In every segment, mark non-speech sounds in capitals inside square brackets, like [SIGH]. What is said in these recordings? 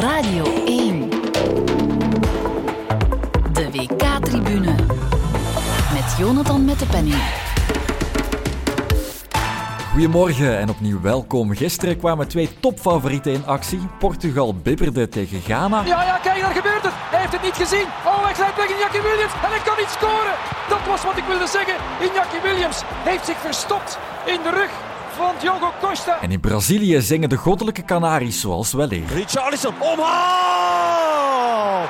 Radio 1. De WK-tribune. Met Jonathan met de penning. Goedemorgen en opnieuw welkom. Gisteren kwamen twee topfavorieten in actie. Portugal bibberde tegen Ghana. Ja, ja, kijk, daar gebeurt het. Hij heeft het niet gezien. Oh, hij glijdt weg in Jackie Williams en hij kan niet scoren. Dat was wat ik wilde zeggen. Jackie Williams heeft zich verstopt in de rug van Diogo Costa. En in Brazilië zingen de goddelijke Canaries zoals weleer. Richarlison, omhaal!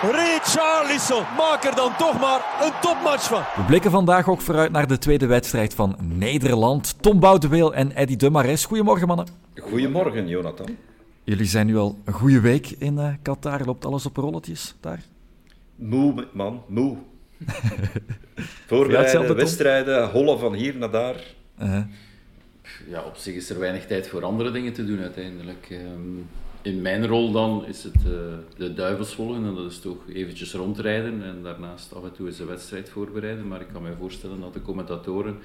Richarlison, maak er dan toch maar een topmatch van. We blikken vandaag ook vooruit naar de tweede wedstrijd van Nederland. Tom Boudeweel en Eddy de Mares. Goedemorgen mannen. Goedemorgen Jonathan. Jullie zijn nu al een goede week in uh, Qatar. Loopt alles op rolletjes daar? Moe man, moe. [LAUGHS] Voorbereiden, wedstrijden, hollen van hier naar daar. Uh -huh. Ja, op zich is er weinig tijd voor andere dingen te doen uiteindelijk. Um, in mijn rol dan is het uh, de duivels volgen en dat is toch eventjes rondrijden en daarnaast af en toe eens een wedstrijd voorbereiden. Maar ik kan me voorstellen dat de commentatoren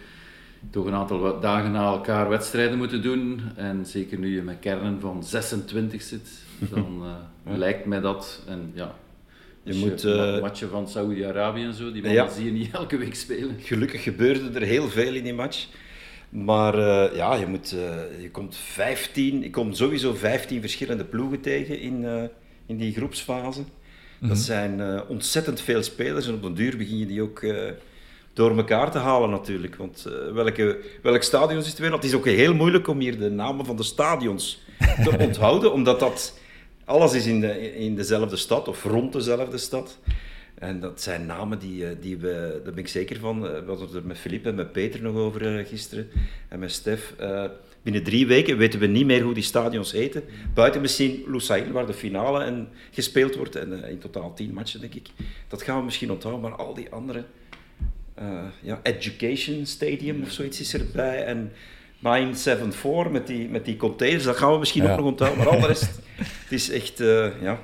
toch een aantal dagen na elkaar wedstrijden moeten doen. En zeker nu je met kernen van 26 zit, [LAUGHS] dan uh, lijkt mij dat. En ja, je moet uh, matchen van Saoedi-Arabië en zo, die ja. zie je niet [LAUGHS] elke week spelen. Gelukkig gebeurde er heel veel in die match. Maar uh, ja, je, moet, uh, je komt 15, ik kom sowieso 15 verschillende ploegen tegen in, uh, in die groepsfase. Mm -hmm. Dat zijn ontzettend veel spelers en op den duur begin je die ook door elkaar te halen natuurlijk. Want welke, welk stadion is het weer? Het is ook heel moeilijk om hier de namen van de stadions te [LAUGHS] onthouden, omdat dat alles is in, de, in dezelfde stad of rond dezelfde stad. En dat zijn namen die, eh, die we, daar ben ik zeker van, eh, we hadden het er met Philippe en met Peter nog over eh, gisteren, en met Stef. binnen drie weken weten we niet meer hoe die stadions heten. Buiten misschien Lusail, waar de finale en gespeeld wordt, en in totaal tien matchen, denk ik. Dat gaan we misschien onthouden, maar al die andere... ja, Education Stadium of zoiets is erbij, en... 974 met die, met die containers, dat gaan we misschien ook nog onthouden, maar al de rest, het is echt, ja...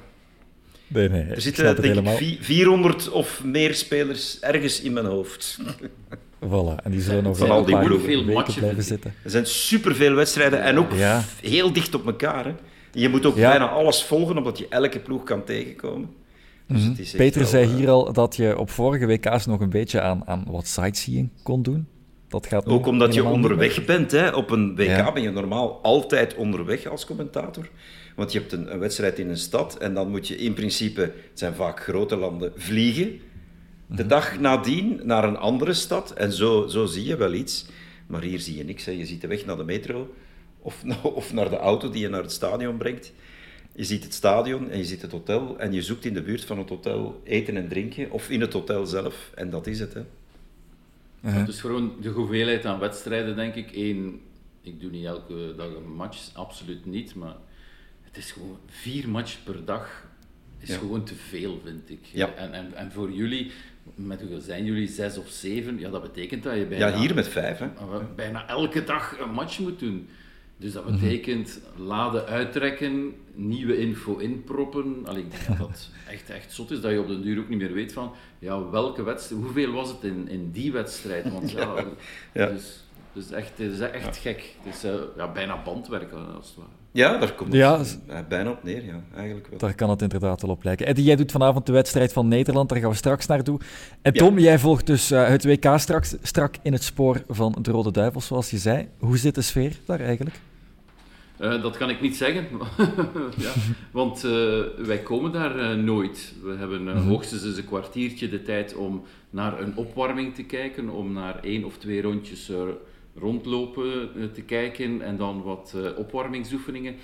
Nee, nee, er zitten denk ik 400 of meer spelers ergens in mijn hoofd. [LAUGHS] Voilà, en die zullen nog van al die veel weken blijven zitten. Er zijn superveel wedstrijden en ook ja. heel dicht op elkaar. Hè. Je moet ook ja. bijna alles volgen, omdat je elke ploeg kan tegenkomen. Dus mm -hmm. Peter wel, zei hier al dat je op vorige WK's nog een beetje aan, aan wat sightseeing kon doen. Dat gaat ook omdat je onderweg bent. Hè. Op een WK ja. ben je normaal altijd onderweg als commentator. Want je hebt een, een, wedstrijd in een stad en dan moet je in principe, het zijn vaak grote landen, vliegen. De mhm. dag nadien naar een andere stad en zo, zo zie je wel iets. Maar hier zie je niks. Hè. Je ziet de weg naar de metro of, [LAUGHS] of naar de auto die je naar het stadion brengt. Je ziet het stadion en je ziet het hotel en je zoekt in de buurt van het hotel eten en drinken of in het hotel zelf en dat is het. Hè. Uh-huh. Dus gewoon de hoeveelheid aan wedstrijden, denk ik. Eén, ik doe niet elke dag een match, absoluut niet, maar het is gewoon vier matchen per dag is gewoon te veel, vind ik. Ja. En, en, en voor jullie, met hoeveel zijn jullie? Zes of zeven? Ja, dat betekent dat je bijna... Ja, hier met vijf, hè. Bijna elke dag een match moet doen. Dus dat mhm. betekent laden uittrekken, nieuwe info inproppen. Allee, ik denk dat dat [LAUGHS] echt, echt zot is, dat je op de duur ook niet meer weet van ja, welke wedstrijd, hoeveel was het in, in die wedstrijd. Want [LAUGHS] ja, ja. Dus, dus echt, het is echt gek. Het is uh, ja, bijna bandwerk als het ware. Ja, daar komt ja, het bijna op neer, ja, eigenlijk wel. Daar kan het inderdaad wel op lijken. Eddie, jij doet vanavond de wedstrijd van Nederland, daar gaan we straks naartoe. En Tom, jij volgt dus uh, het WK straks, strak in het spoor van de Rode Duivels, zoals je zei. Hoe zit de sfeer daar eigenlijk? Uh, dat kan ik niet zeggen, [LAUGHS] ja, want uh, wij komen daar uh, nooit. We hebben -hmm. hoogstens eens een kwartiertje de tijd om naar een opwarming te kijken, om naar één of twee rondjes rondlopen te kijken en dan wat opwarmingsoefeningen.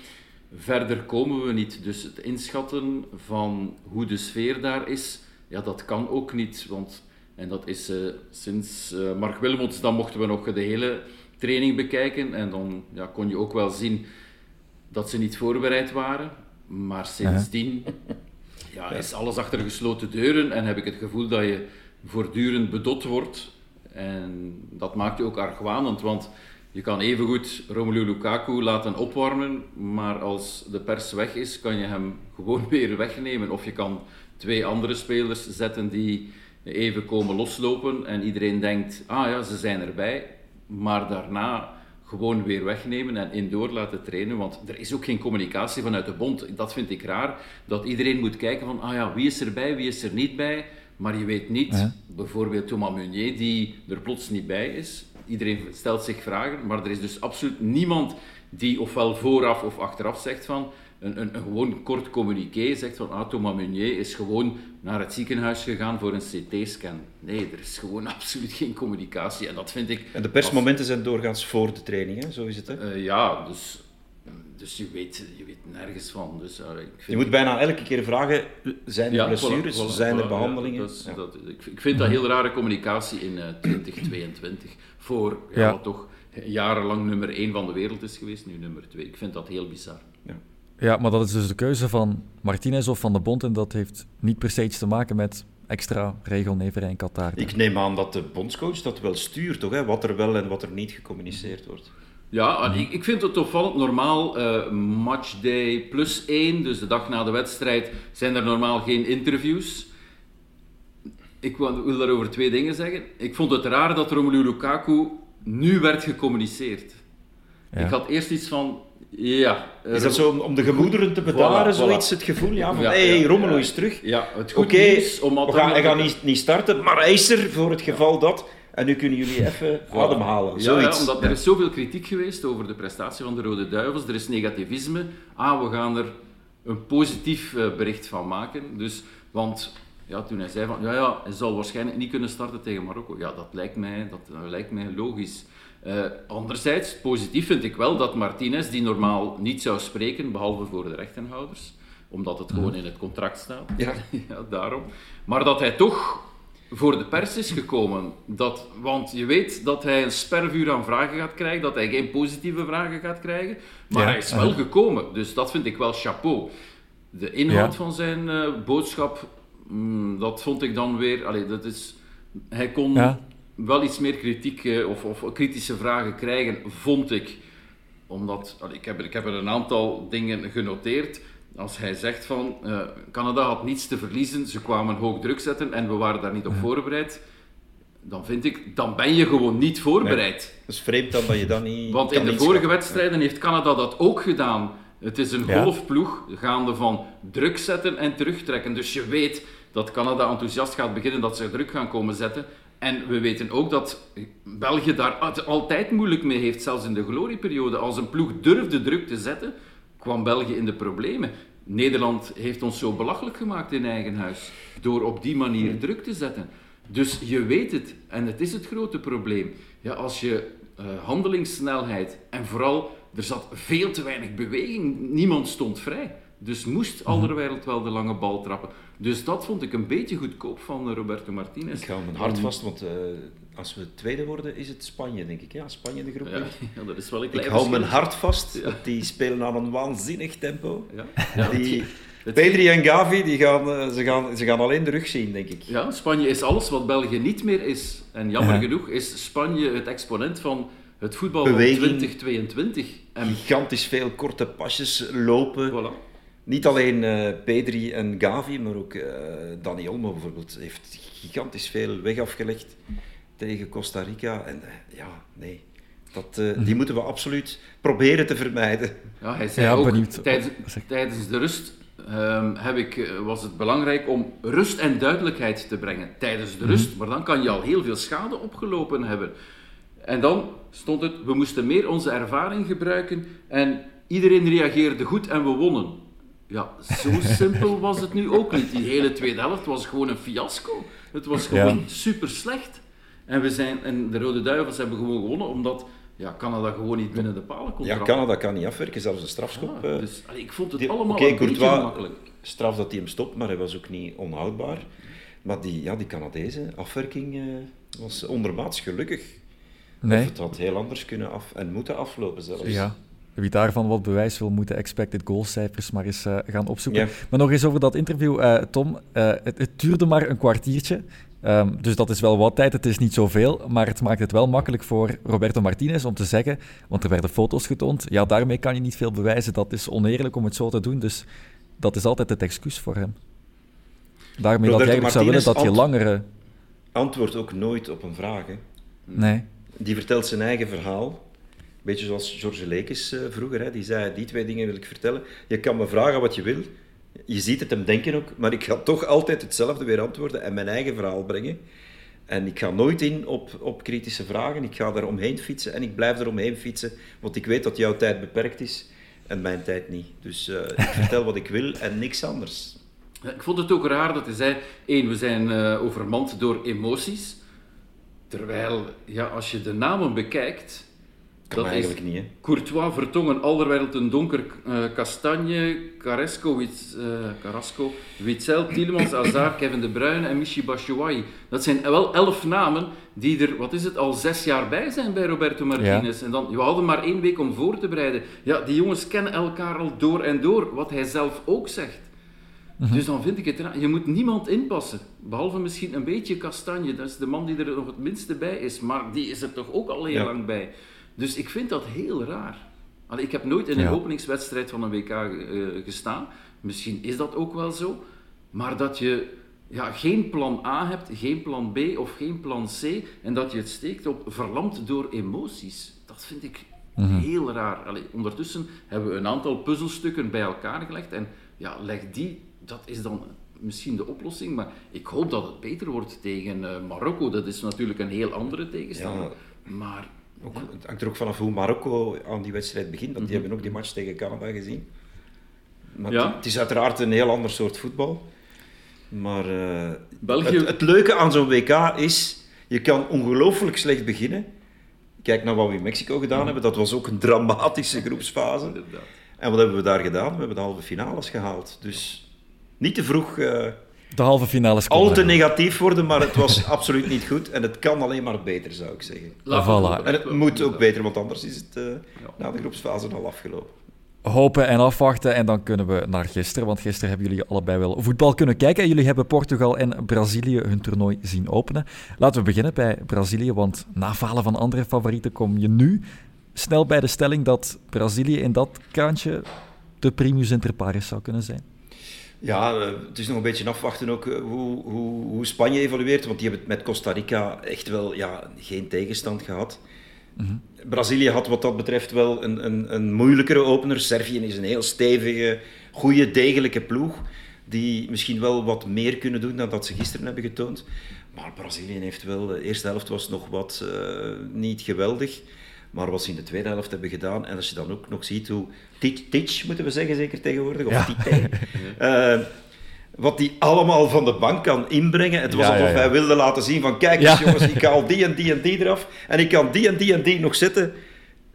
Verder komen we niet, dus het inschatten van hoe de sfeer daar is, ja, dat kan ook niet, want en dat is sinds Mark Wilmots, dan mochten we nog de hele training bekijken en dan ja, kon je ook wel zien dat ze niet voorbereid waren. Maar sindsdien ja, is alles achter gesloten deuren en heb ik het gevoel dat je voortdurend bedot wordt. En dat maakt je ook argwanend, want je kan evengoed Romelu Lukaku laten opwarmen, maar als de pers weg is, kan je hem [LAUGHS] gewoon weer wegnemen. Of je kan twee andere spelers zetten die even komen loslopen en iedereen denkt, ah ja, ze zijn erbij. Maar daarna gewoon weer wegnemen en indoor laten trainen, want er is ook geen communicatie vanuit de bond. Dat vind ik raar, dat iedereen moet kijken van, ah ja, wie is erbij, wie is er niet bij, maar je weet niet, bijvoorbeeld Thomas Meunier, die er plots niet bij is. Iedereen stelt zich vragen, maar er is dus absoluut niemand die ofwel vooraf of achteraf zegt van, een, een, een gewoon kort communiqué zegt van ah, Thomas Meunier is gewoon naar het ziekenhuis gegaan voor een CT-scan. Nee, er is gewoon [LAUGHS] absoluut geen communicatie en dat vind ik... En de persmomenten zijn doorgaans voor de training, hè? zo is het hè? Uh, ja, dus, dus je, weet, je weet nergens van. Dus, uh, ik vind je moet bijna elke keer vragen, zijn er ja, blessures, voilà, voilà, zijn er behandelingen? Ja, dat, dat, ik, ik, vind dat heel rare communicatie in uh, 2022 voor ja. wat toch jarenlang nummer 1 van de wereld is geweest, nu nummer 2. Ik vind dat heel bizar. Ja. Ja, maar dat is dus de keuze van Martinez of van de Bond en dat heeft niet per se iets te maken met extra regelneverij in Qatar. Ik neem aan dat de bondscoach dat wel stuurt, toch? Hè? Wat er wel en wat er niet gecommuniceerd wordt. Ja, ik, ik vind het opvallend. Normaal, uh, matchday plus één, dus de dag na de wedstrijd, zijn er normaal geen interviews. Ik wil, wil daarover twee dingen zeggen. Ik vond het raar dat Romelu Lukaku nu werd gecommuniceerd. Ik had eerst iets van, ja. Is dat zo om de gemoederen te bedaren, zoiets, het gevoel? Ja, van, ja, hey, ja, Romelu is terug. Ja, het goed okay, nieuws, we gaan, hij gaat niet, niet starten, maar hij is er voor het geval dat. En nu kunnen jullie even [LAUGHS] voilà. ademhalen. Ja, omdat er is zoveel kritiek geweest over de prestatie van de Rode Duivels. Er is negativisme. Ah, we gaan er een positief uh, bericht van maken. Dus, want ja, toen hij zei van, ja, ja, hij zal waarschijnlijk niet kunnen starten tegen Marokko. Ja, dat lijkt mij, dat, dat lijkt mij logisch. Uh, anderzijds, positief vind ik wel dat Martinez, die normaal niet zou spreken, behalve voor de rechtenhouders, omdat het gewoon in het contract staat, ja. [LAUGHS] ja, daarom, maar dat hij toch voor de pers is gekomen. Dat, want je weet dat hij een spervuur aan vragen gaat krijgen, dat hij geen positieve vragen gaat krijgen, maar hij is wel gekomen, dus dat vind ik wel chapeau. De inhoud van zijn uh, boodschap, mm, dat vond ik dan weer, allee, dat is, hij kon wel iets meer kritiek eh, of, of, kritische vragen krijgen, vond ik. Omdat, ik heb, ik heb er een aantal dingen genoteerd. Als hij zegt van, uh, Canada had niets te verliezen, ze kwamen hoog druk zetten en we waren daar niet op voorbereid. Dan vind ik, dan ben je gewoon niet voorbereid. Nee, dat is vreemd dan dat je dat niet Want in de vorige wedstrijden heeft Canada dat ook gedaan. Het is een golfploeg, gaande van druk zetten en terugtrekken. Dus je weet dat Canada enthousiast gaat beginnen, dat ze druk gaan komen zetten. En we weten ook dat België daar altijd moeilijk mee heeft, zelfs in de glorieperiode. Als een ploeg durfde druk te zetten, kwam België in de problemen. Nederland heeft ons zo belachelijk gemaakt in eigen huis, door op die manier druk te zetten. Dus je weet het, en het is het grote probleem. Ja, als je uh, handelingssnelheid en vooral, er zat veel te weinig beweging, niemand stond vrij. Dus moest mhm. wereld wel de lange bal trappen. Dus dat vond ik een beetje goedkoop van eh, Roberto Martinez. Ik hou mijn hart vast, want uh, als we tweede worden, is het Spanje, denk ik. Ja, Spanje de groep. Ja, [LAUGHS] ja dat is wel een klein Ik hou mijn hart vast, ja. die spelen aan een waanzinnig tempo. Ja. Die, Pedri en Gavi, die gaan, uh, ze, gaan, ze gaan alleen de rug zien, denk ik. Ja, Spanje is alles wat België niet meer is. En jammer genoeg is Spanje het exponent van het voetbal Beweging, van 2022. En... Gigantisch veel korte pasjes lopen. Voilà. Niet alleen uh, Pedri en Gavi, maar ook uh, Dani Olmo bijvoorbeeld heeft gigantisch veel weg afgelegd tegen Costa Rica. En uh, ja, nee, dat, die mhm. moeten we absoluut proberen te vermijden. Ja, hij zei ja, ook, tijdens, tijdens, de rust um, heb ik, was het belangrijk om rust en duidelijkheid te brengen tijdens de rust. Mhm. Maar dan kan je al heel veel schade opgelopen hebben. En dan stond het, we moesten meer onze ervaring gebruiken en iedereen reageerde goed en we wonnen. Ja, zo simpel was het nu ook niet. Die hele tweede helft was gewoon een fiasco. Het was gewoon super slecht. En, we zijn, en de Rode Duivels hebben gewoon gewonnen omdat ja, Canada gewoon niet binnen de palen kon Ja, Canada kan niet afwerken, zelfs een strafschop. Ja, dus, allee, ik vond het allemaal okay, een beetje makkelijk. straf dat hij hem stopt, maar hij was ook niet onhoudbaar. Maar die, ja, die Canadezen, afwerking uh, was ondermaats gelukkig. Nee. Of het had heel anders kunnen af en moeten aflopen zelfs. Ja. Wie daarvan wat bewijs wil, moeten expected goalcijfers maar eens uh, gaan opzoeken. Maar nog eens over dat interview, uh, Tom. Uh, het, het, duurde maar een kwartiertje. Um, dus dat is wel wat tijd, het is niet zoveel. Maar het maakt het wel makkelijk voor Roberto Martinez om te zeggen, want er werden foto's getoond, ja, daarmee kan je niet veel bewijzen. Dat is oneerlijk om het zo te doen. Dus dat is altijd het excuus voor hem. Daarmee Roberto dat jij zou willen dat je langere... Antwoordt ook nooit op een vraag. Hè? Nee. Die vertelt zijn eigen verhaal. Beetje zoals George Lekes uh, vroeger, hè, die zei, die twee dingen wil ik vertellen. Je kan me vragen wat je wil, je ziet het hem denken ook, maar ik ga toch altijd hetzelfde weer antwoorden en mijn eigen verhaal brengen. En ik ga nooit in op, op kritische vragen, ik ga er omheen fietsen en ik blijf er omheen fietsen, want ik weet dat jouw tijd beperkt is en mijn tijd niet. Dus uh, ik [LAUGHS] vertel wat ik wil en niks anders. Ik vond het ook raar dat hij zei, één, we zijn uh, overmand door emoties. Terwijl, ja, als je de namen bekijkt, dat eigenlijk is niet, hè? Courtois, Vertongen, Alderweireld, een Donker, uh, Kastanje, Carrasco, Wit, uh, Carrasco, Witzel, Tielemans, Hazard, Kevin De Bruyne en Michi Batshuayi. Dat zijn wel elf namen die er, wat is het, al zes jaar bij zijn bij Roberto Martinez. En dan, we hadden maar één week om voor te bereiden. Ja, die jongens kennen elkaar al door en door, wat hij zelf ook zegt. Mhm. Dus dan vind ik het raar. Je moet niemand inpassen. Behalve misschien een beetje Kastanje. Dat is de man die er nog het minste bij is. Maar die is er toch ook al heel lang bij. Dus ik vind dat heel raar. Allee, ik heb nooit in een openingswedstrijd van een WK uh, gestaan. Misschien is dat ook wel zo. Maar dat je ja, geen plan A hebt, geen plan B of geen plan C. En dat je het steekt op verlamd door emoties. Dat vind ik mhm. heel raar. Allee, ondertussen hebben we een aantal puzzelstukken bij elkaar gelegd. En ja, leg die, dat is dan misschien de oplossing. Maar ik hoop dat het beter wordt tegen uh, Marokko. Dat is natuurlijk een heel andere tegenstander. Maar ook, Het hangt er ook vanaf hoe Marokko aan die wedstrijd begint, want die mhm. hebben ook die match tegen Canada gezien. Maar ja. het, is uiteraard een heel ander soort voetbal. Maar uh, België... het, het, leuke aan zo'n WK is, je kan ongelooflijk slecht beginnen. Kijk naar wat we in Mexico gedaan mhm. hebben, dat was ook een dramatische [LAUGHS] groepsfase. En wat hebben we daar gedaan? We hebben de halve finales gehaald. Dus niet te vroeg... Uh, de halve finales Al te negatief worden, maar het was absoluut niet goed. En het kan alleen maar beter, zou ik zeggen. Voilà. En het moet ook beter, want anders is het uh, na de groepsfase al afgelopen. Hopen en afwachten en dan kunnen we naar gisteren. Want gisteren hebben jullie allebei wel voetbal kunnen kijken. En jullie hebben Portugal en Brazilië hun toernooi zien openen. Laten we beginnen bij Brazilië, want na falen van andere favorieten kom je nu snel bij de stelling dat Brazilië in dat kaantje de primus inter pares zou kunnen zijn. Ja, eh, het is nog een beetje afwachten ook eh, hoe, hoe, hoe Spanje evolueert, want die hebben het met Costa Rica echt wel ja, geen tegenstand gehad. Mhm. Brazilië had wat dat betreft wel een, een, een moeilijkere opener. Servië is een heel stevige, goede, degelijke ploeg. Die misschien wel wat meer kunnen doen dan dat ze gisteren hebben getoond. Maar Brazilië heeft wel, de eerste helft was nog wat uh, niet geweldig. Maar wat ze in de tweede helft hebben gedaan, en als je dan ook nog ziet hoe Titch, moeten we zeggen zeker tegenwoordig, of ja. Uh, [LAUGHS] wat die allemaal van de bank kan inbrengen. Het was alsof hij wilde laten zien van, kijk eens jongens, ik haal die en die en die eraf, en ik kan die en die en die nog zetten.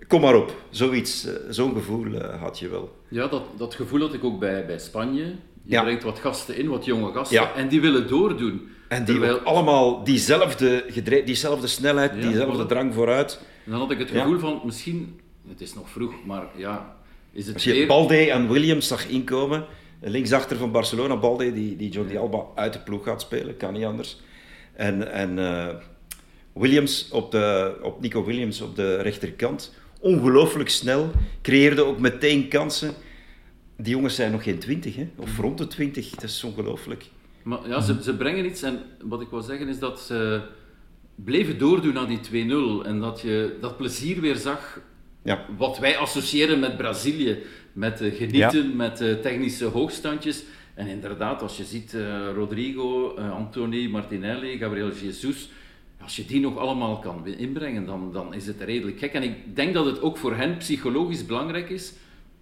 Kom maar op, zoiets, uh, zo'n gevoel uh, had je wel. Ja, dat, dat gevoel had ik ook bij, bij Spanje. Je brengt wat gasten in, wat jonge gasten, en die willen doordoen. En die Terwijl... allemaal diezelfde, diezelfde snelheid, diezelfde drang vooruit. En dan had ik het gevoel van, misschien, het is nog vroeg, maar ja, is het Als je weer... Balde en Williams zag inkomen, linksachter van Barcelona, Balde, die, die Jordi Alba uit de ploeg gaat spelen, kan niet anders. En, en uh, Williams op, de, op Nico Williams op de rechterkant, ongelooflijk snel, creëerde ook meteen kansen. Die jongens zijn nog geen twintig, hè? of rond de twintig, dat is ongelooflijk. Maar ja, ze, ze brengen iets en wat ik wil zeggen is dat ze bleven doordoen naar die 2-0 en dat je dat plezier weer zag, ja. wat wij associëren met Brazilië, met uh, genieten, met uh, technische hoogstandjes. En inderdaad, als je ziet uh, Rodrigo, Anthony, Martinelli, Gabriel Jesus, als je die nog allemaal kan inbrengen, dan, dan is het redelijk gek. En ik denk dat het ook voor hen psychologisch belangrijk is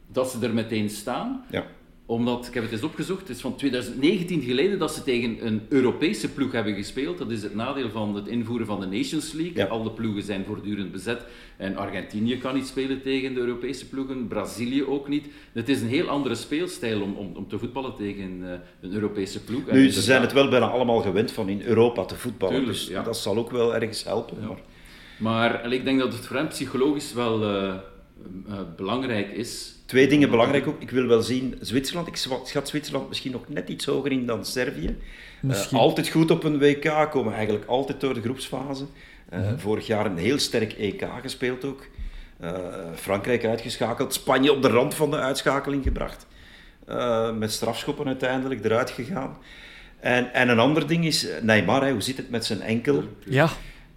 dat ze er meteen staan. Ja omdat, ik heb het eens opgezocht, het is van 2019 geleden dat ze tegen een Europese ploeg hebben gespeeld. Dat is het nadeel van het invoeren van de Nations League. Al de ploegen zijn voortdurend bezet. En Argentinië kan niet spelen tegen de Europese ploegen, Brazilië ook niet. Het is een heel andere speelstijl om, om, om te voetballen tegen uh, een Europese ploeg. Nu, ze zijn het wel bijna allemaal gewend van in Europa te voetballen. Tuurlijk, dus ja. dat zal ook wel ergens helpen. Ja. Maar, maar ik denk dat het voor psychologisch wel uh, uh, belangrijk is Twee dingen belangrijk ook. Ik wil wel zien, Zwitserland, ik schat Zwitserland misschien nog net iets hoger in dan Servië. Uh, altijd goed op een WK, komen eigenlijk altijd door de groepsfase. Uh, Vorig jaar een heel sterk EK gespeeld ook. Uh, Frankrijk uitgeschakeld, Spanje op de rand van de uitschakeling gebracht. met strafschoppen uiteindelijk eruit gegaan. En, en een ander ding is Neymar, hè, hoe zit het met zijn enkel? Ja.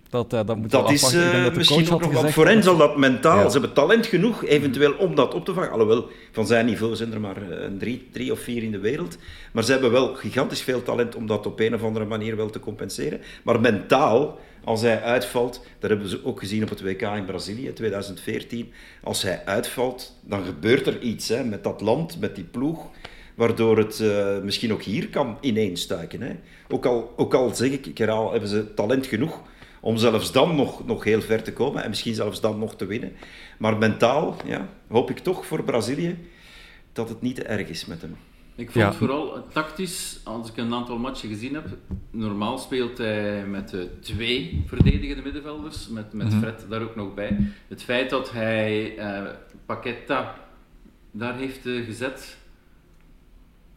Dat, uh, dat moet dat is uh, dat misschien ook nog wat. Voor hen zal dat mentaal. Ze hebben talent genoeg, eventueel, om dat op te vangen. Alhoewel, van zijn niveau zijn er maar uh, drie, drie of vier in de wereld. Maar ze hebben wel gigantisch veel talent om dat op een of andere manier wel te compenseren. Maar mentaal, als hij uitvalt, dat hebben we ook gezien op het WK in Brazilië 2014. Als hij uitvalt, dan gebeurt er iets hè, met dat land, met die ploeg waardoor het uh, misschien ook hier kan ineenstuiken. Hè. Ook, al, ook al zeg ik, ik herhaal, hebben ze talent genoeg om zelfs dan nog, nog heel ver te komen en misschien zelfs dan nog te winnen. Maar mentaal ja, hoop ik toch voor Brazilië dat het niet te erg is met hem. Ik vond vooral tactisch, als ik een aantal matchen gezien heb, normaal speelt hij met uh, twee verdedigende middenvelders, met, met mhm. Fred daar ook nog bij. Het feit dat hij uh, Paqueta daar heeft uh, gezet,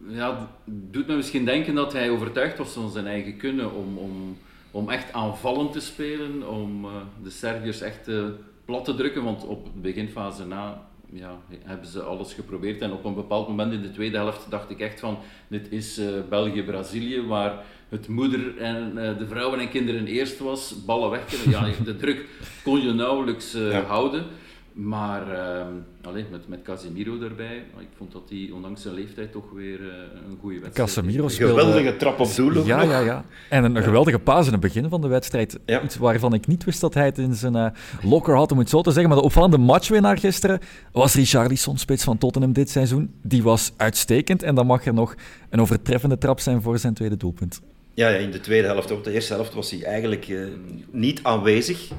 ja, doet me misschien denken dat hij overtuigd was van zijn eigen kunnen om, om, om echt aanvallend te spelen, om uh, de Serviërs echt uh, plat te drukken. Want op de beginfase na ja, hebben ze alles geprobeerd. En op een bepaald moment in de tweede helft dacht ik echt van, dit is uh, België-Brazilië, waar het moeder en de vrouwen en kinderen eerst was, ballen weg. Ja, de druk kon je nauwelijks houden. Maar uh, alleen met, met Casemiro erbij, ik vond dat hij ondanks zijn leeftijd toch weer uh, een goede wedstrijd Casemiro speelde... Een geweldige trap op doel Ja, ja, ja. En een, geweldige paas in het begin van de wedstrijd. Ja. Iets waarvan ik niet wist dat hij het in zijn uh, locker had, om het zo te zeggen. Maar de opvallende matchwinnaar gisteren was Richarlison, spits van Tottenham dit seizoen. Die was uitstekend en dan mag er nog een overtreffende trap zijn voor zijn tweede doelpunt. Ja, ja in de tweede helft, op de eerste helft was hij eigenlijk uh, niet aanwezig.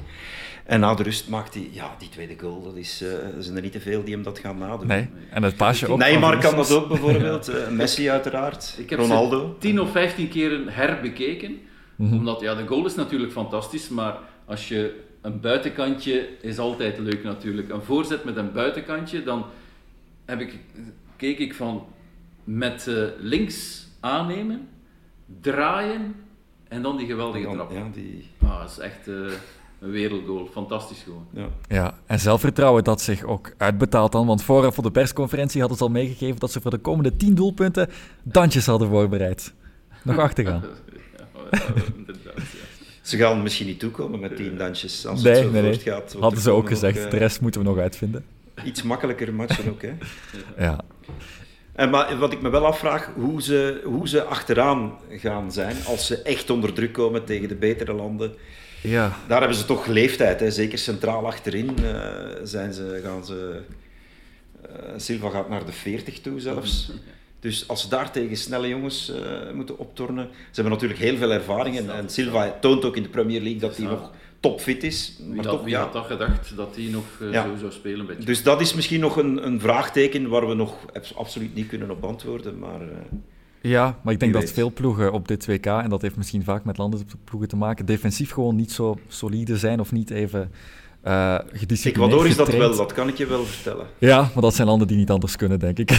En na de rust maakt hij ja, die tweede goal. Dat is, uh, zijn er niet te veel die hem dat gaan nadoen. Nee, en het paasje ook. Neymar kan dat ook bijvoorbeeld. Uh, Messi uiteraard. [LAUGHS] Ik heb Ronaldo. tien of vijftien keren herbekeken. Mm Omdat ja, de goal is natuurlijk fantastisch, maar als je een buitenkantje is altijd leuk natuurlijk. Een voorzet met een buitenkantje, dan heb ik, keek ik van met uh, links aannemen, draaien en dan die geweldige trap. Ja, die... Ah, dat is echt een wereldgoal. Fantastisch gewoon. Ja. ja, en zelfvertrouwen dat zich ook uitbetaalt dan. Want voor, voor de persconferentie hadden ze al meegegeven dat ze voor de komende tien doelpunten dansjes hadden voorbereid. Nog achtergaan. [LAUGHS] ja, Ze gaan misschien niet toekomen met tien dansjes als nee, het zo nee, nee. gaat. Hadden ze ook gezegd. Ook, uh, de rest moeten we nog uitvinden. Iets makkelijker matchen ook, hè? ja. En maar wat ik me wel afvraag, hoe ze, hoe ze achteraan gaan zijn als ze echt onder druk komen tegen de betere landen. Ja. Daar hebben ze toch leeftijd, hè. zeker centraal achterin uh, zijn ze, gaan ze... Uh, Silva gaat naar de 40 toe zelfs. Dus als ze daar tegen snelle jongens uh, moeten optornen... Ze hebben natuurlijk heel veel ervaring en, en, Silva toont ook in de Premier League dat hij nog topfit is. Maar wie, toch, had, wie ja. had dat gedacht, dat hij nog ja. zo zou spelen? Beetje. Dus dat is misschien nog een, een vraagteken waar we nog absoluut niet kunnen op antwoorden, maar... Ja, maar ik denk dat veel ploegen op dit WK, en dat heeft misschien vaak met landsploegen te maken, defensief gewoon niet zo solide zijn of niet even uh, gedisciplineerd Ecuador is dat wel, dat kan ik je wel vertellen. Ja, maar dat zijn landen die niet anders kunnen, denk ik. um,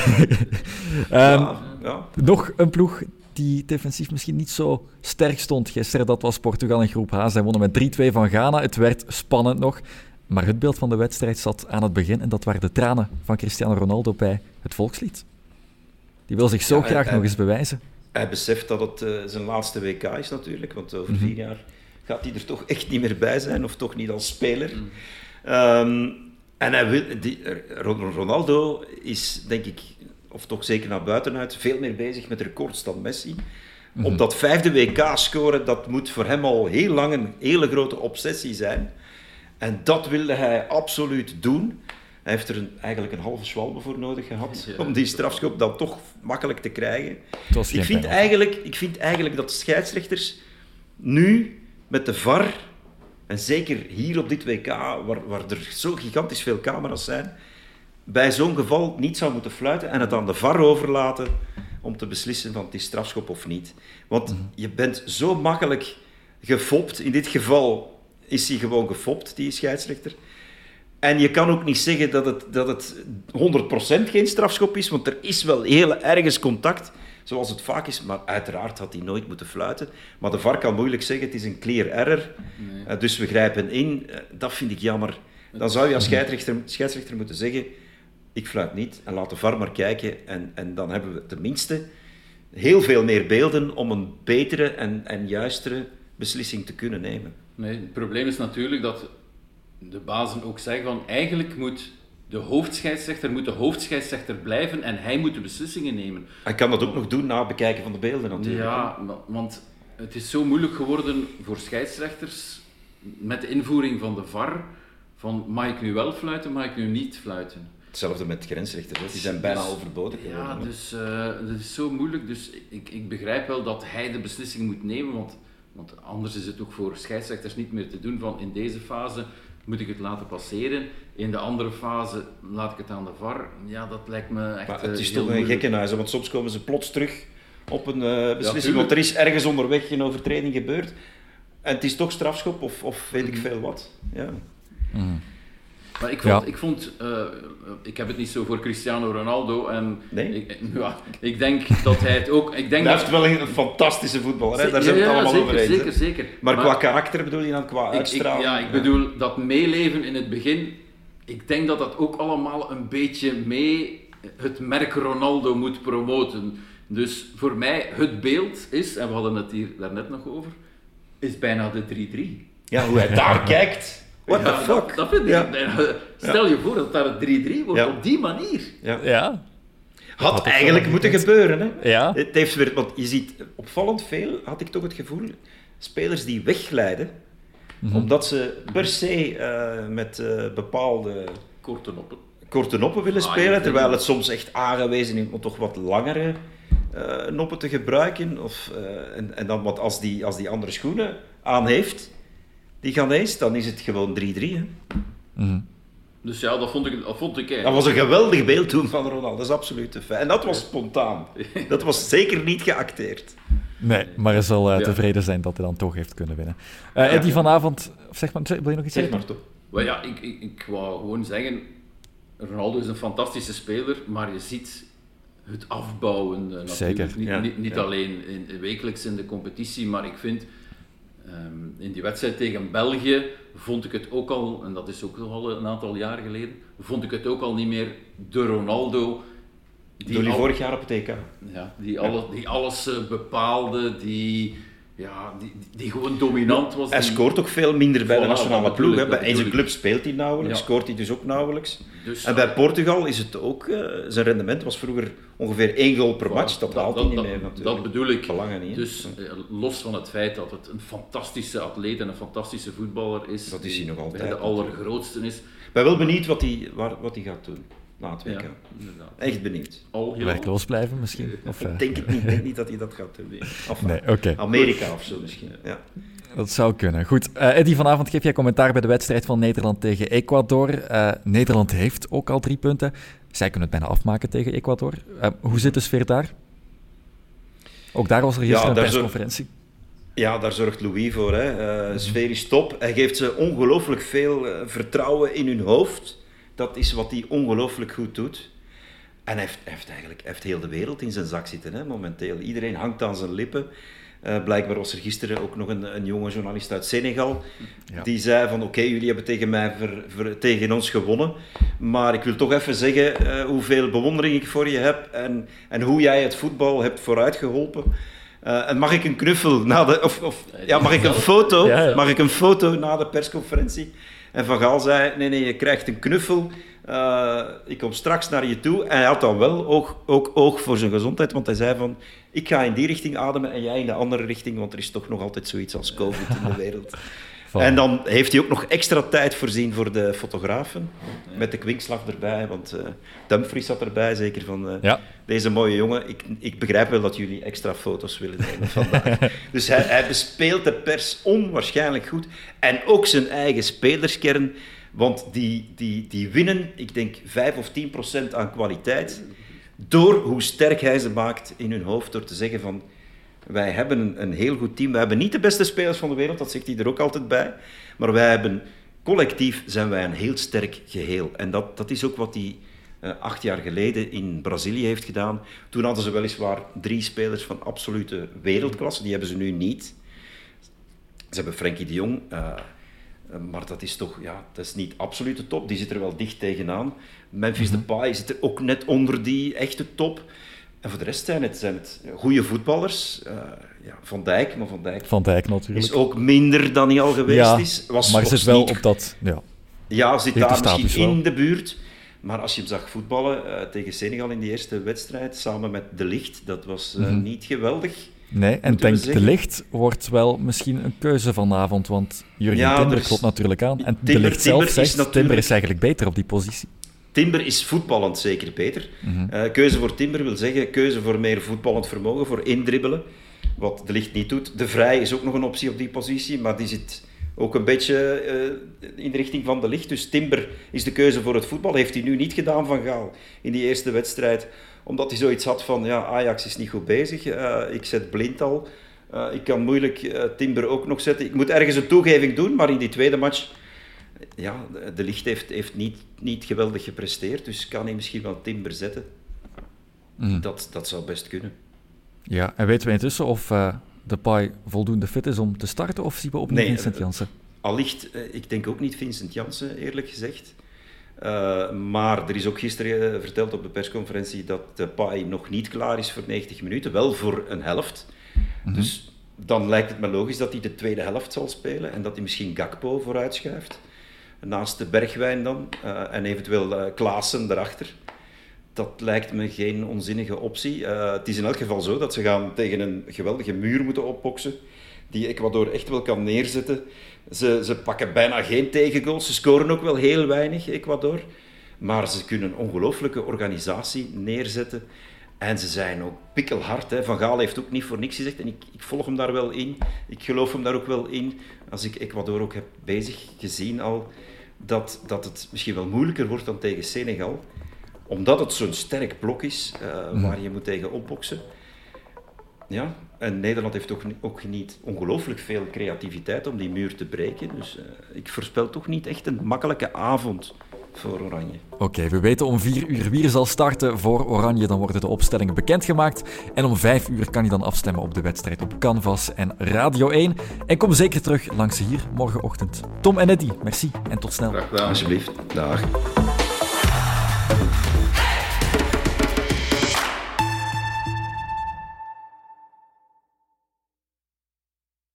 [LAUGHS] ja, ja. Nog een ploeg die defensief misschien niet zo sterk stond gisteren, dat was Portugal in groep H. Zij wonnen met 3-2 van Ghana. Het werd spannend nog. Maar het beeld van de wedstrijd zat aan het begin en dat waren de tranen van Cristiano Ronaldo bij het volkslied. Die wil zich zo ja, graag nog eens bewijzen. Hij beseft dat het uh, zijn laatste WK is natuurlijk, want over mm -hmm. vier jaar gaat hij er toch echt niet meer bij zijn, of toch niet als speler. Mm. Um, en hij wil, die, Ronaldo is, denk ik, of toch zeker naar buitenuit, veel meer bezig met records dan Messi. Mm -hmm. Op dat vijfde WK scoren, dat moet voor hem al heel lang een hele grote obsessie zijn. En dat wilde hij absoluut doen. Hij heeft er een, eigenlijk een halve zwalbe voor nodig gehad ja, om die strafschop dan toch makkelijk te krijgen. Ik vind, eigenlijk, ik vind eigenlijk dat scheidsrechters nu met de VAR, en zeker hier op dit WK, waar, waar er zo gigantisch veel camera's zijn, bij zo'n geval niet zou moeten fluiten en het aan de VAR overlaten om te beslissen van het is strafschop of niet. Want mm -hmm. je bent zo makkelijk gefopt. In dit geval is hij gewoon gefopt, die scheidsrechter. En je kan ook niet zeggen dat het, dat het 100% geen strafschop is, want er is wel heel ergens contact, zoals het vaak is. Maar uiteraard had hij nooit moeten fluiten. Maar de VAR kan moeilijk zeggen, het is een clear error. Nee. Uh, dus we grijpen in. Uh, dat vind ik jammer. Dan zou je als scheidsrechter, scheidsrechter moeten zeggen, ik fluit niet. En laat de VAR maar kijken. En, en dan hebben we tenminste heel veel meer beelden om een betere en, en juistere beslissing te kunnen nemen. Nee, het probleem is natuurlijk dat de bazen ook zeggen van eigenlijk moet de hoofdscheidsrechter moet de hoofdscheidsrechter blijven en hij moet de beslissingen nemen. Hij kan dat ook nog doen na het bekijken van de beelden natuurlijk. Ja, want het is zo moeilijk geworden voor scheidsrechters met de invoering van de VAR van mag ik nu wel fluiten, mag ik nu niet fluiten. Hetzelfde met grensrechters, die zijn bijna Dus- overbodig geworden. Ja, dus eh het is zo moeilijk. Dus ik, ik begrijp wel dat hij de beslissing moet nemen, want, want anders is het ook voor scheidsrechters niet meer te doen van in deze fase moet ik het laten passeren, in de andere fase laat ik het aan de VAR. Ja, dat lijkt me echt Maar eh, het is heel toch een gekkenhuis, want soms komen ze plots terug op een eh, beslissing, want er is ergens onderweg een overtreding gebeurd. En het is toch strafschop of, of weet ik veel wat. Ja. Maar ik vond, Ja. ik, vond eh, ik heb het niet zo voor Cristiano Ronaldo en Nee? ik, [LAUGHS] ja, ik denk dat hij het ook... Ik denk Hij dat, heeft wel een fantastische voetballer, hè? daar zijn we het allemaal zeker, over eens. Zeker, zeker. Maar, qua karakter bedoel je dan, qua Ik- ik, uitstraling? ja, ik bedoel, dat meeleven in het begin, ik denk dat dat ook allemaal een beetje mee het merk Ronaldo moet promoten. Dus voor mij, het beeld is, en we hadden het hier daarnet nog over, is bijna de 3-3. Ja, hoe hij daar [LAUGHS] kijkt. What Ja, the fuck? Dat, vind ik Ja. bijna- Stel je voor dat daar een 3-3 wordt Ja. op die manier. Ja. Ja, Had eigenlijk moeten gebeuren. Hè? Ja. Het heeft weer, want je ziet opvallend veel, had ik toch het gevoel, spelers die wegglijden, Mhm. omdat ze per se eh, met eh, bepaalde Korte noppen. korte noppen willen Ah, spelen, ja, terwijl het soms echt aangewezen is om toch wat langere eh, noppen te gebruiken. Of, eh, en, en dan wat als die, als die andere schoenen aan heeft, die Ghanese, dan is het gewoon 3-3. hè. Dus ja, dat vond ik, dat vond ik Dat was een geweldig beeld toen van Ronaldo, dat is absoluut een feit. En dat was spontaan. [LAUGHS] Dat was zeker niet geacteerd. nee, maar hij zal eh, Ja. tevreden zijn dat hij dan toch heeft kunnen winnen. Eh Eddie vanavond, of zeg maar, wil je nog iets Zeg zeggen? maar toch. Ja, ik, ik, ik wou gewoon zeggen, Ronaldo is een fantastische speler, maar je ziet het afbouwen eh, natuurlijk. Zeker, Niet, ja. niet, niet Ja. alleen in, wekelijks in de competitie, maar ik vind ehm, in die wedstrijd tegen België vond ik het ook al, en dat is ook al een aantal jaar geleden, vond ik het ook al niet meer de Ronaldo Die al- vorig jaar op het EK. ja, die, alles, die alles eh, bepaalde, die, ja, die, die gewoon dominant was. Hij die- scoort ook veel minder bij de nationale dat ploeg. hè. dat Bij- zijn club speelt hij nauwelijks, Ja. scoort hij dus ook nauwelijks. Dus, En bij Portugal is het ook, eh, zijn rendement was vroeger ongeveer één goal per match. Dat haalt hij niet meer natuurlijk. Dat bedoel ik. Belangen niet. Dus eh, los van het feit dat het een fantastische atleet en een fantastische voetballer is. Dat is hij nog altijd, bij De allergrootste is. Ik ben wel benieuwd wat hij, wat hij gaat doen na het WK. Ja. Echt benieuwd. Al heel Werkloos blijven misschien? Of, eh, Ik denk het niet, ik [LAUGHS] denk niet dat hij dat gaat doen. Enfin, Nee, oké. Amerika of zo misschien. Ja. Dat zou kunnen. Goed, eh Eddie, vanavond geef jij commentaar bij de wedstrijd van Nederland tegen Ecuador. Eh, Nederland heeft ook al drie punten. Zij kunnen het bijna afmaken tegen Ecuador. Eh, hoe zit de sfeer daar? Ook daar was er gisteren een persconferentie. Ja, daar zorgt Louis voor. Hè. Eh, sfeer is top. Hij geeft ze ongelooflijk veel eh, vertrouwen in hun hoofd. Dat is wat hij ongelooflijk goed doet. En hij heeft, hij heeft eigenlijk hij heeft heel de wereld in zijn zak zitten, hè, momenteel. Iedereen hangt aan zijn lippen. Eh, blijkbaar was er gisteren ook nog een, een jonge journalist uit Senegal. Ja. Die zei van oké, jullie hebben tegen, mij ver- ver- tegen ons gewonnen. Maar ik wil toch even zeggen eh, hoeveel bewondering ik voor je heb. En, en hoe jij het voetbal hebt vooruitgeholpen. Eh, en mag ik een knuffel na de... Of, of, ja, mag ik een foto? Mag ik een foto na de persconferentie? En Van Gaal zei, nee, nee, je krijgt een knuffel. Eh, ik kom straks naar je toe. En hij had dan wel ook oog voor zijn gezondheid, want hij zei van, ik ga in die richting ademen en jij in de andere richting, want er is toch nog altijd zoiets als COVID in de wereld. [LAUGHS] Van- En dan heeft hij ook nog extra tijd voorzien voor de fotografen, met de kwinkslag erbij, want eh Dumfries zat erbij, zeker van eh, Ja. deze mooie jongen. Ik, ik begrijp wel dat jullie extra foto's willen nemen vandaag. [LAUGHS] dus hij, hij bespeelt de pers onwaarschijnlijk goed en ook zijn eigen spelerskern, want die, die, die winnen, ik denk 5 of 10 procent aan kwaliteit, door hoe sterk hij ze maakt in hun hoofd, door te zeggen van wij hebben een, een heel goed team. We hebben niet de beste spelers van de wereld, dat zegt hij er ook altijd bij. Maar wij hebben, collectief zijn wij een heel sterk geheel. En dat, dat is ook wat hij eh, acht jaar geleden in Brazilië heeft gedaan. Toen hadden ze weliswaar drie spelers van absolute wereldklasse. Die hebben ze nu niet. Ze hebben Frenkie de Jong. eh, eh, maar dat is toch, ja, dat is niet absolute top. Die zit er wel dicht tegenaan. Memphis Depay zit er ook net onder die echte top. En voor de rest zijn het, zijn het goede voetballers. Uh, ja, Van Dijk, maar Van Dijk, Van Dijk natuurlijk. is ook minder dan hij al geweest ja, is. Was, maar zit wel op dat... Ja, ja zit daar misschien wel. in de buurt. Maar als je hem zag voetballen uh, tegen Senegal in die eerste wedstrijd, samen met De Licht, dat was uh, mm -hmm. niet geweldig. Nee, en denk De Licht wordt wel misschien een keuze vanavond, want Jurgen ja, Timber klopt natuurlijk aan. En Timber, De Licht zelf Timber zegt, natuurlijk... Timber is eigenlijk beter op die positie. Timber is voetballend zeker beter. Mm -hmm. uh, keuze voor Timber wil zeggen keuze voor meer voetballend vermogen, voor indribbelen. Wat De Licht niet doet. De Vrij is ook nog een optie op die positie, maar die zit ook een beetje uh, in de richting van De Licht. Dus Timber is de keuze voor het voetbal. Heeft hij nu niet gedaan van Gaal in die eerste wedstrijd. Omdat hij zoiets had van, ja, Ajax is niet goed bezig. Uh, ik zet blind al. Ik kan moeilijk Timber ook nog zetten. Ik moet ergens een toegeving doen, maar in die tweede match ja, de licht heeft, heeft niet, niet geweldig gepresteerd, dus kan hij misschien wel Timber zetten. Mm. Dat, dat zou best kunnen. Ja, en weten we intussen of uh, de Pai voldoende fit is om te starten, of zien we opnieuw nee, Vincent Janssen? Allicht, uh, ik denk ook niet Vincent Janssen, eerlijk gezegd. Uh, maar er is ook gisteren verteld op de persconferentie dat de Pai nog niet klaar is voor 90 minuten, wel voor een helft. Mm-hmm. Dus dan lijkt het me logisch dat hij de tweede helft zal spelen en dat hij misschien Gakpo vooruit schuift naast de Bergwijn dan, uh, en eventueel uh, Klaassen daarachter. Dat lijkt me geen onzinnige optie. Uh, het is in elk geval zo dat ze gaan tegen een geweldige muur moeten opboksen, die Ecuador echt wel kan neerzetten. Ze, ze pakken bijna geen tegengoals, ze scoren ook wel heel weinig, Ecuador. Maar ze kunnen een ongelooflijke organisatie neerzetten. En ze zijn ook pikkelhard. Hè. Van Gaal heeft ook niet voor niks gezegd. En ik, ik, volg hem daar wel in. Ik geloof hem daar ook wel in. Als ik Ecuador ook heb bezig gezien al dat, dat het misschien wel moeilijker wordt dan tegen Senegal. Omdat het zo'n sterk blok is uh, mm. waar je moet tegen opboksen. Ja, en Nederland heeft ook, ook niet ongelooflijk veel creativiteit om die muur te breken. Dus uh, ik voorspel toch niet echt een makkelijke avond voor Oranje. Oké, okay, we weten om vier uur wie er zal starten voor Oranje. Dan worden de opstellingen bekendgemaakt. En om vijf uur kan je dan afstemmen op de wedstrijd op Canvas en Radio 1. En kom zeker terug langs hier morgenochtend. Tom en Eddy, merci en tot snel. Graag gedaan. Alsjeblieft. Dag.